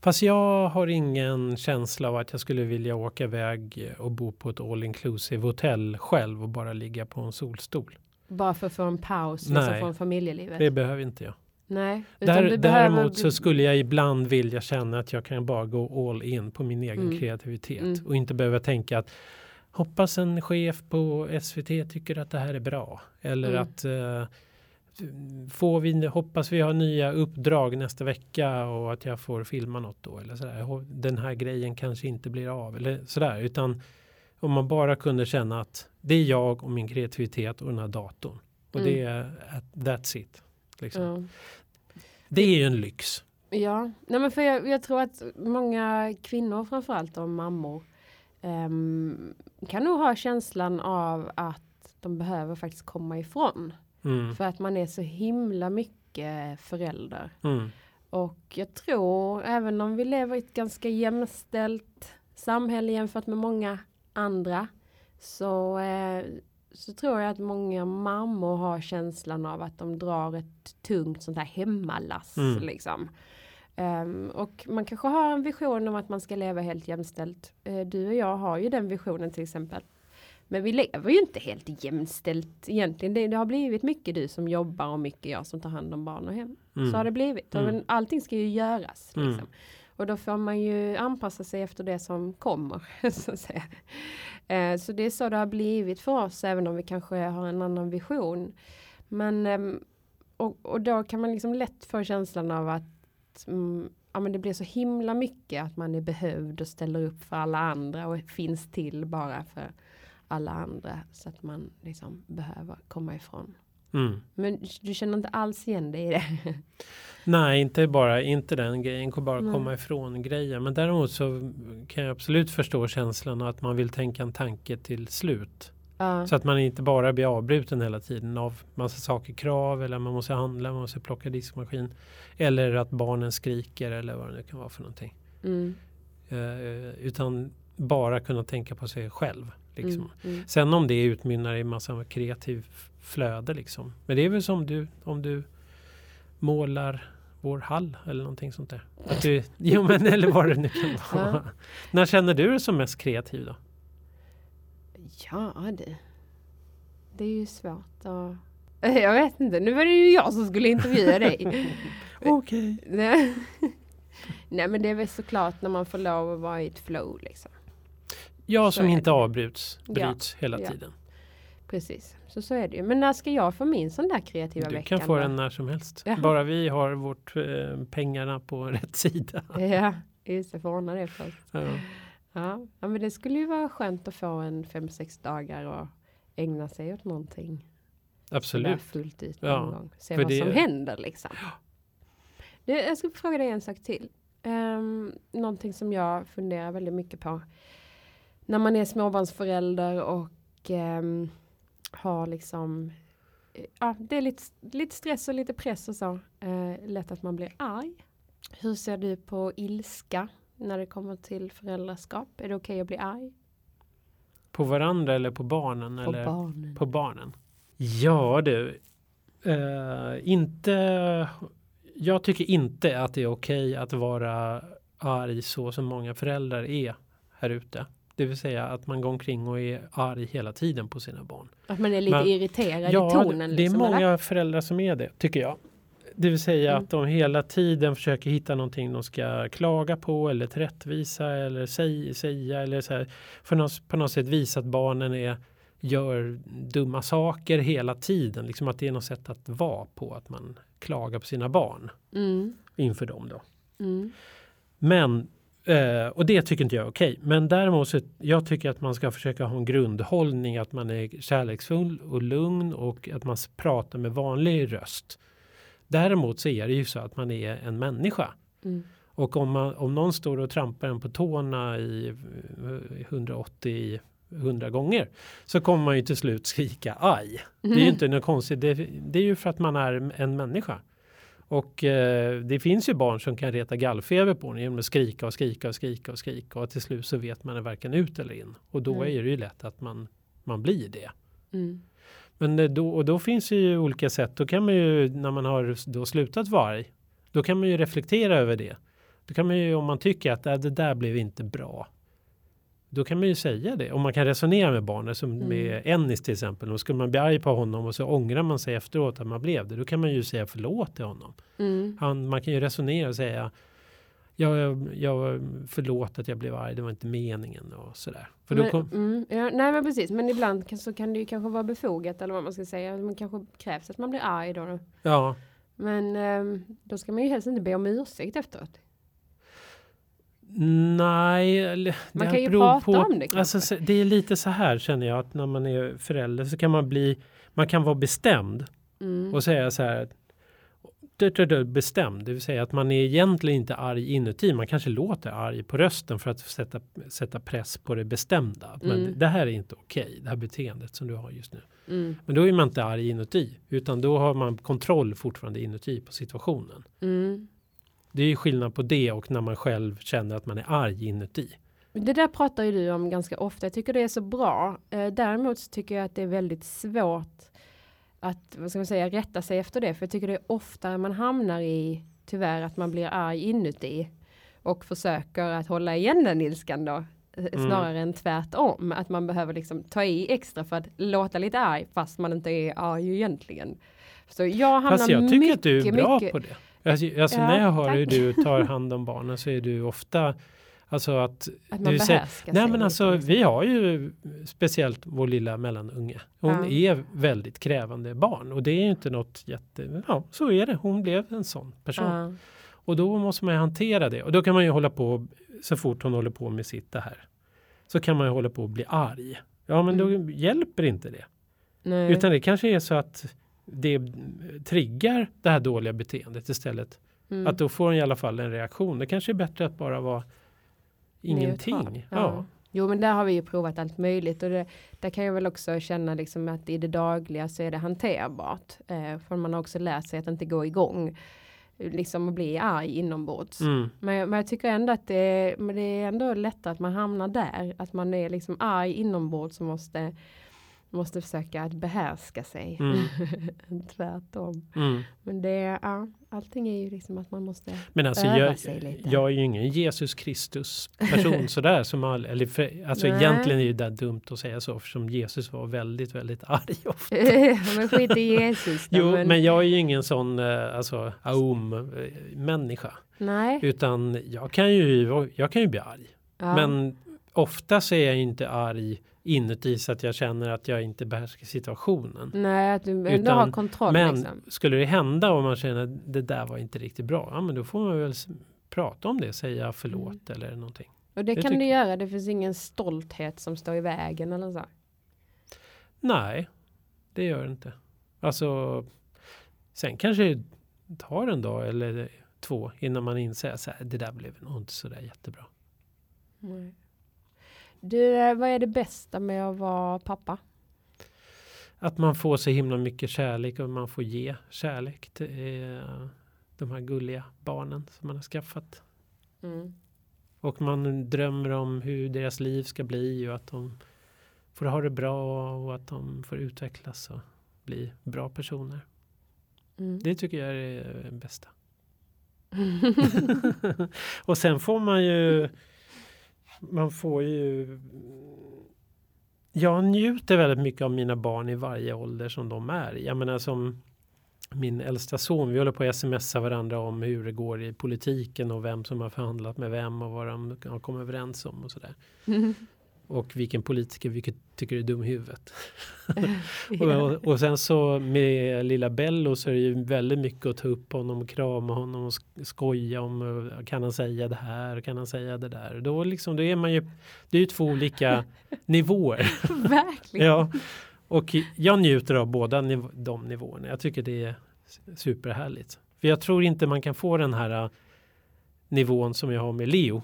Fast jag har ingen känsla av att jag skulle vilja åka iväg och bo på ett all inclusive hotell själv och bara ligga på en solstol. Bara för att få en paus liksom, Nej, från familjelivet? det behöver inte jag. Nej, Där, däremot behöver... så skulle jag ibland vilja känna att jag kan bara gå all in på min egen mm. kreativitet mm. och inte behöva tänka att hoppas en chef på SVT tycker att det här är bra. Eller mm. att uh, får vi, hoppas vi har nya uppdrag nästa vecka och att jag får filma något då. Eller sådär. Den här grejen kanske inte blir av. Eller sådär. Utan om man bara kunde känna att det är jag och min kreativitet och den här datorn. Och mm. det är that's it. Liksom. Mm. Det är ju en lyx. Ja, Nej, men för jag, jag, tror att många kvinnor framförallt och mammor um, kan nog ha känslan av att de behöver faktiskt komma ifrån. Mm. För att man är så himla mycket förälder. Mm. Och jag tror, även om vi lever i ett ganska jämställt samhälle jämfört med många andra, så, eh, så tror jag att många mammor har känslan av att de drar ett tungt sånt här hemmalass. Mm. Liksom. Um, och man kanske har en vision om att man ska leva helt jämställt. Uh, du och jag har ju den visionen till exempel. Men vi lever ju inte helt jämställt egentligen. Det, det, har blivit mycket du som jobbar och mycket jag som tar hand om barn och hem. Mm. Så har det blivit. Mm. Men allting ska ju göras. Mm. Liksom. Och då får man ju anpassa sig efter det som kommer. så, att säga. Eh, så det är så det har blivit för oss även om vi kanske har en annan vision. Men eh, och, och då kan man liksom lätt få känslan av att mm, ja, men det blir så himla mycket att man är behövd och ställer upp för alla andra och finns till bara för alla andra så att man liksom behöver komma ifrån. Mm. Men du känner inte alls igen dig i det? Nej, inte bara inte den grejen, bara mm. komma ifrån grejen. Men däremot så kan jag absolut förstå känslan att man vill tänka en tanke till slut. Uh. Så att man inte bara blir avbruten hela tiden av massa saker, krav eller man måste handla, man måste plocka diskmaskin. Eller att barnen skriker eller vad det nu kan vara för någonting. Mm. Uh, utan bara kunna tänka på sig själv. Liksom. Mm, mm. Sen om det utmynnar i massa kreativ flöde liksom. Men det är väl som du om du målar vår hall eller någonting sånt där. Att du, jo men eller vad det nu kan vara. Ja. När känner du dig som mest kreativ då? Ja det, det är ju svårt att... Jag vet inte, nu var det ju jag som skulle intervjua dig. Okej. Okay. Nej men det är väl såklart när man får lov att vara i ett flow liksom. Ja, som inte avbryts bryts ja, hela ja. tiden. Precis, så så är det ju. Men när ska jag få min sån där kreativa vecka? Du kan få den när som helst. Ja. Bara vi har vårt eh, pengarna på rätt sida. Ja, just det, får ordna det först. Ja. Ja. ja, men det skulle ju vara skönt att få en fem sex dagar och ägna sig åt någonting. Absolut. fullt ut ja. någon gång. Se vad det... som händer liksom. Du, jag ska fråga dig en sak till. Um, någonting som jag funderar väldigt mycket på när man är småbarnsförälder och eh, har liksom ja, det är lite, lite stress och lite press och så. Eh, lätt att man blir arg. Hur ser du på ilska när det kommer till föräldraskap? Är det okej okay att bli arg? På varandra eller på barnen? På eller? barnen. På barnen. Ja du. Eh, inte. Jag tycker inte att det är okej okay att vara arg så som många föräldrar är här ute. Det vill säga att man går omkring och är arg hela tiden på sina barn. Att man är lite Men, irriterad ja, i tonen? Det är liksom, många eller? föräldrar som är det, tycker jag. Det vill säga mm. att de hela tiden försöker hitta någonting de ska klaga på eller rättvisa eller säga, säga eller så här, för något, på något sätt visa att barnen är, gör dumma saker hela tiden. Liksom att det är något sätt att vara på, att man klagar på sina barn mm. inför dem. Då. Mm. Men Uh, och det tycker inte jag är okej. Okay. Men däremot så jag tycker att man ska försöka ha en grundhållning att man är kärleksfull och lugn och att man pratar med vanlig röst. Däremot så är det ju så att man är en människa. Mm. Och om, man, om någon står och trampar en på tårna i 180 eh, 100 gånger så kommer man ju till slut skrika aj. Mm. Det är ju mm. inte något konstigt. Det, det är ju för att man är en människa. Och eh, det finns ju barn som kan reta gallfeber på en genom att skrika och skrika och skrika och skrika och till slut så vet man varken ut eller in. Och då mm. är det ju lätt att man, man blir det. Mm. Men eh, då, och då finns det ju olika sätt. Då kan man ju när man har då slutat vara då kan man ju reflektera över det. Då kan man ju om man tycker att äh, det där blev inte bra. Då kan man ju säga det. Om man kan resonera med barnet som mm. med Ennis till exempel. Då skulle man bli arg på honom och så ångrar man sig efteråt att man blev det. Då kan man ju säga förlåt till honom. Mm. Han, man kan ju resonera och säga jag, jag, förlåt att jag blev arg, det var inte meningen och sådär. För men, kom... mm, ja, nej men precis, men ibland kan, så kan det ju kanske vara befogat eller vad man ska säga. Man kanske krävs att man blir arg då. Ja. Men um, då ska man ju helst inte be om ursäkt efteråt. Nej, man kan ju prata på, om det. Alltså, det är lite så här känner jag att när man är förälder så kan man bli, man kan vara bestämd mm. och säga så här bestämd, det vill säga att man är egentligen inte arg inuti. Man kanske låter arg på rösten för att sätta, sätta press på det bestämda. Men mm. det här är inte okej, okay, det här beteendet som du har just nu. Mm. Men då är man inte arg inuti, utan då har man kontroll fortfarande inuti på situationen. Mm. Det är skillnad på det och när man själv känner att man är arg inuti. Det där pratar ju du om ganska ofta. Jag tycker det är så bra. Eh, däremot tycker jag att det är väldigt svårt att vad ska man säga, rätta sig efter det. För jag tycker det är ofta man hamnar i tyvärr att man blir arg inuti och försöker att hålla igen den ilskan då. Eh, mm. Snarare än tvärtom. Att man behöver liksom ta i extra för att låta lite arg fast man inte är arg egentligen. Så jag hamnar Fast jag tycker mycket, att du är bra mycket, på det. Alltså, alltså ja, när jag hör tack. hur du tar hand om barnen så är du ofta Alltså att, att man säger, Nej men alltså liksom. vi har ju speciellt vår lilla mellanunge. Hon ja. är väldigt krävande barn och det är inte något jätte, ja så är det. Hon blev en sån person. Ja. Och då måste man ju hantera det och då kan man ju hålla på så fort hon håller på med sitt det här. Så kan man ju hålla på att bli arg. Ja men mm. då hjälper inte det. Nej. Utan det kanske är så att det triggar det här dåliga beteendet istället. Mm. Att då får hon i alla fall en reaktion. Det kanske är bättre att bara vara ingenting. Ja. ja. Jo men där har vi ju provat allt möjligt och det, där kan jag väl också känna liksom att i det dagliga så är det hanterbart. Eh, för man har också lärt sig att inte gå igång. Liksom att bli arg inombords. Mm. Men, men jag tycker ändå att det, men det är ändå lättare att man hamnar där. Att man är liksom arg inombords och måste måste försöka att behärska sig. Mm. Tvärtom. Mm. Men det, ja, allting är ju liksom att man måste Men alltså öva jag, sig lite. Jag är ju ingen Jesus Kristus person sådär som all, eller för, alltså Nej. egentligen är det dumt att säga så eftersom Jesus var väldigt, väldigt arg ofta. men skit i Jesus då, Jo, men... men... jag är ju ingen sån eh, alltså aum eh, människa. Nej. Utan jag kan ju, jag kan ju bli arg. Ja. Men ofta är jag inte arg inuti så att jag känner att jag inte behärskar situationen. Nej, att du ändå har kontroll. Men liksom. skulle det hända och man känner att det där var inte riktigt bra, ja men då får man väl prata om det, säga förlåt mm. eller någonting. Och det, det kan du göra, det finns ingen stolthet som står i vägen eller så? Nej, det gör det inte. Alltså, sen kanske det tar en dag eller två innan man inser att det där blev nog inte så där jättebra. Nej. Du, vad är det bästa med att vara pappa? Att man får så himla mycket kärlek och man får ge kärlek till eh, de här gulliga barnen som man har skaffat. Mm. Och man drömmer om hur deras liv ska bli och att de får ha det bra och att de får utvecklas och bli bra personer. Mm. Det tycker jag är det bästa. och sen får man ju man får ju... Jag njuter väldigt mycket av mina barn i varje ålder som de är. Jag menar som min äldsta son, vi håller på att smsa varandra om hur det går i politiken och vem som har förhandlat med vem och vad de har kommit överens om och sådär. Mm. Och vilken politiker vi tycker är dum i huvudet. och, och, sen så med lilla Bello så är det ju väldigt mycket att ta upp honom och krama honom och skoja om kan han säga det här, kan han säga det där. Då liksom, då är man ju, det är ju två olika nivåer. Verkligen. ja. Och jag njuter av båda niv de nivåerna. Jag tycker det är superhärligt. För jag tror inte man kan få den här nivån som jag har med Leo.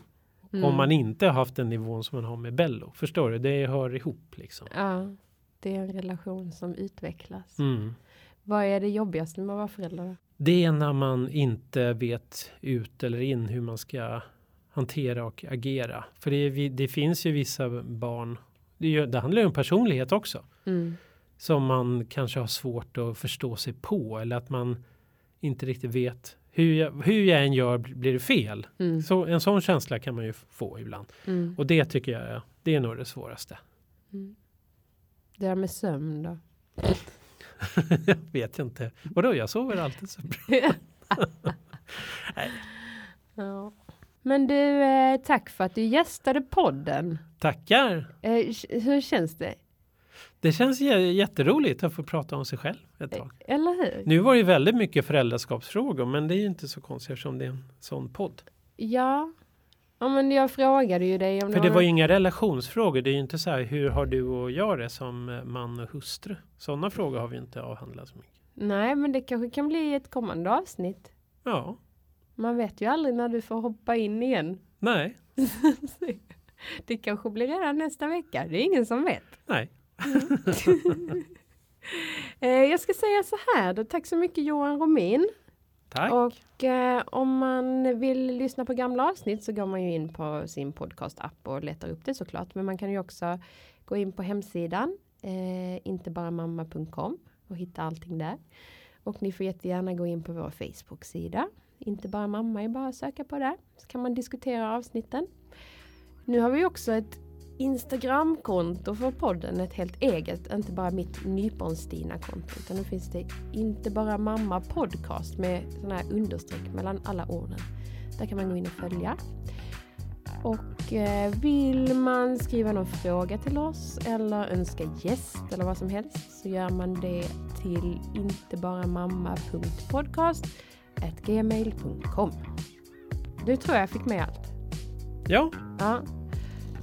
Mm. Om man inte har haft den nivån som man har med Bello. Förstår du? Det hör ihop liksom. Ja, det är en relation som utvecklas. Mm. Vad är det jobbigaste med att vara förälder? Det är när man inte vet ut eller in hur man ska hantera och agera. För det, det finns ju vissa barn, det, det handlar ju om personlighet också. Mm. Som man kanske har svårt att förstå sig på eller att man inte riktigt vet hur jag, hur jag än gör blir det fel. Mm. Så, en sån känsla kan man ju få ibland. Mm. Och det tycker jag det är nog det svåraste. Mm. Det här med sömn då? jag vet inte. Vadå, jag sover alltid så bra. ja. Men du, eh, tack för att du gästade podden. Tackar! Eh, hur känns det? Det känns jätteroligt att få prata om sig själv ett tag. Eller hur? Nu var det väldigt mycket föräldraskapsfrågor men det är ju inte så konstigt eftersom det är en sån podd. Ja, ja men jag frågade ju dig om För det, det var ju inga relationsfrågor. Det är ju inte så här hur har du och jag det som eh, man och hustru? Sådana frågor har vi inte avhandlat så mycket. Nej, men det kanske kan bli ett kommande avsnitt. Ja. Man vet ju aldrig när du får hoppa in igen. Nej. det kanske blir redan nästa vecka. Det är ingen som vet. Nej. Eh, jag ska säga så här då. Tack så mycket Johan Romin. Tack. Och eh, om man vill lyssna på gamla avsnitt så går man ju in på sin podcast-app och letar upp det såklart. Men man kan ju också gå in på hemsidan eh, intebaramamma.com och hitta allting där. Och ni får jättegärna gå in på vår Facebook-sida. Inte bara mamma är bara att söka på det. Så kan man diskutera avsnitten. Nu har vi också ett Instagramkonto för podden, ett helt eget, inte bara mitt Nyponstina-konto. Utan nu finns det inte bara mamma podcast med sådana här understreck mellan alla orden. Där kan man gå in och följa. Och eh, vill man skriva någon fråga till oss eller önska gäst eller vad som helst så gör man det till intebaramamma.podcast gmail.com Du tror jag fick med allt. Ja. Ja.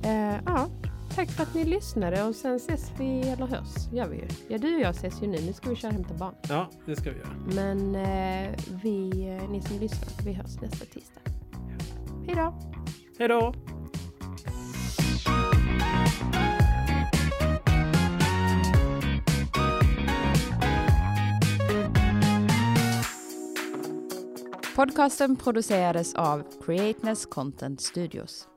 Uh, ja. Tack för att ni lyssnade och sen ses vi, eller hörs, gör vi ju. Ja, du och jag ses ju nu. Nu ska vi köra och hämta barn. Ja, det ska vi göra. Men uh, vi, uh, ni som lyssnar, vi hörs nästa tisdag. Hej då! Hej då! Podcasten producerades av Createness Content Studios.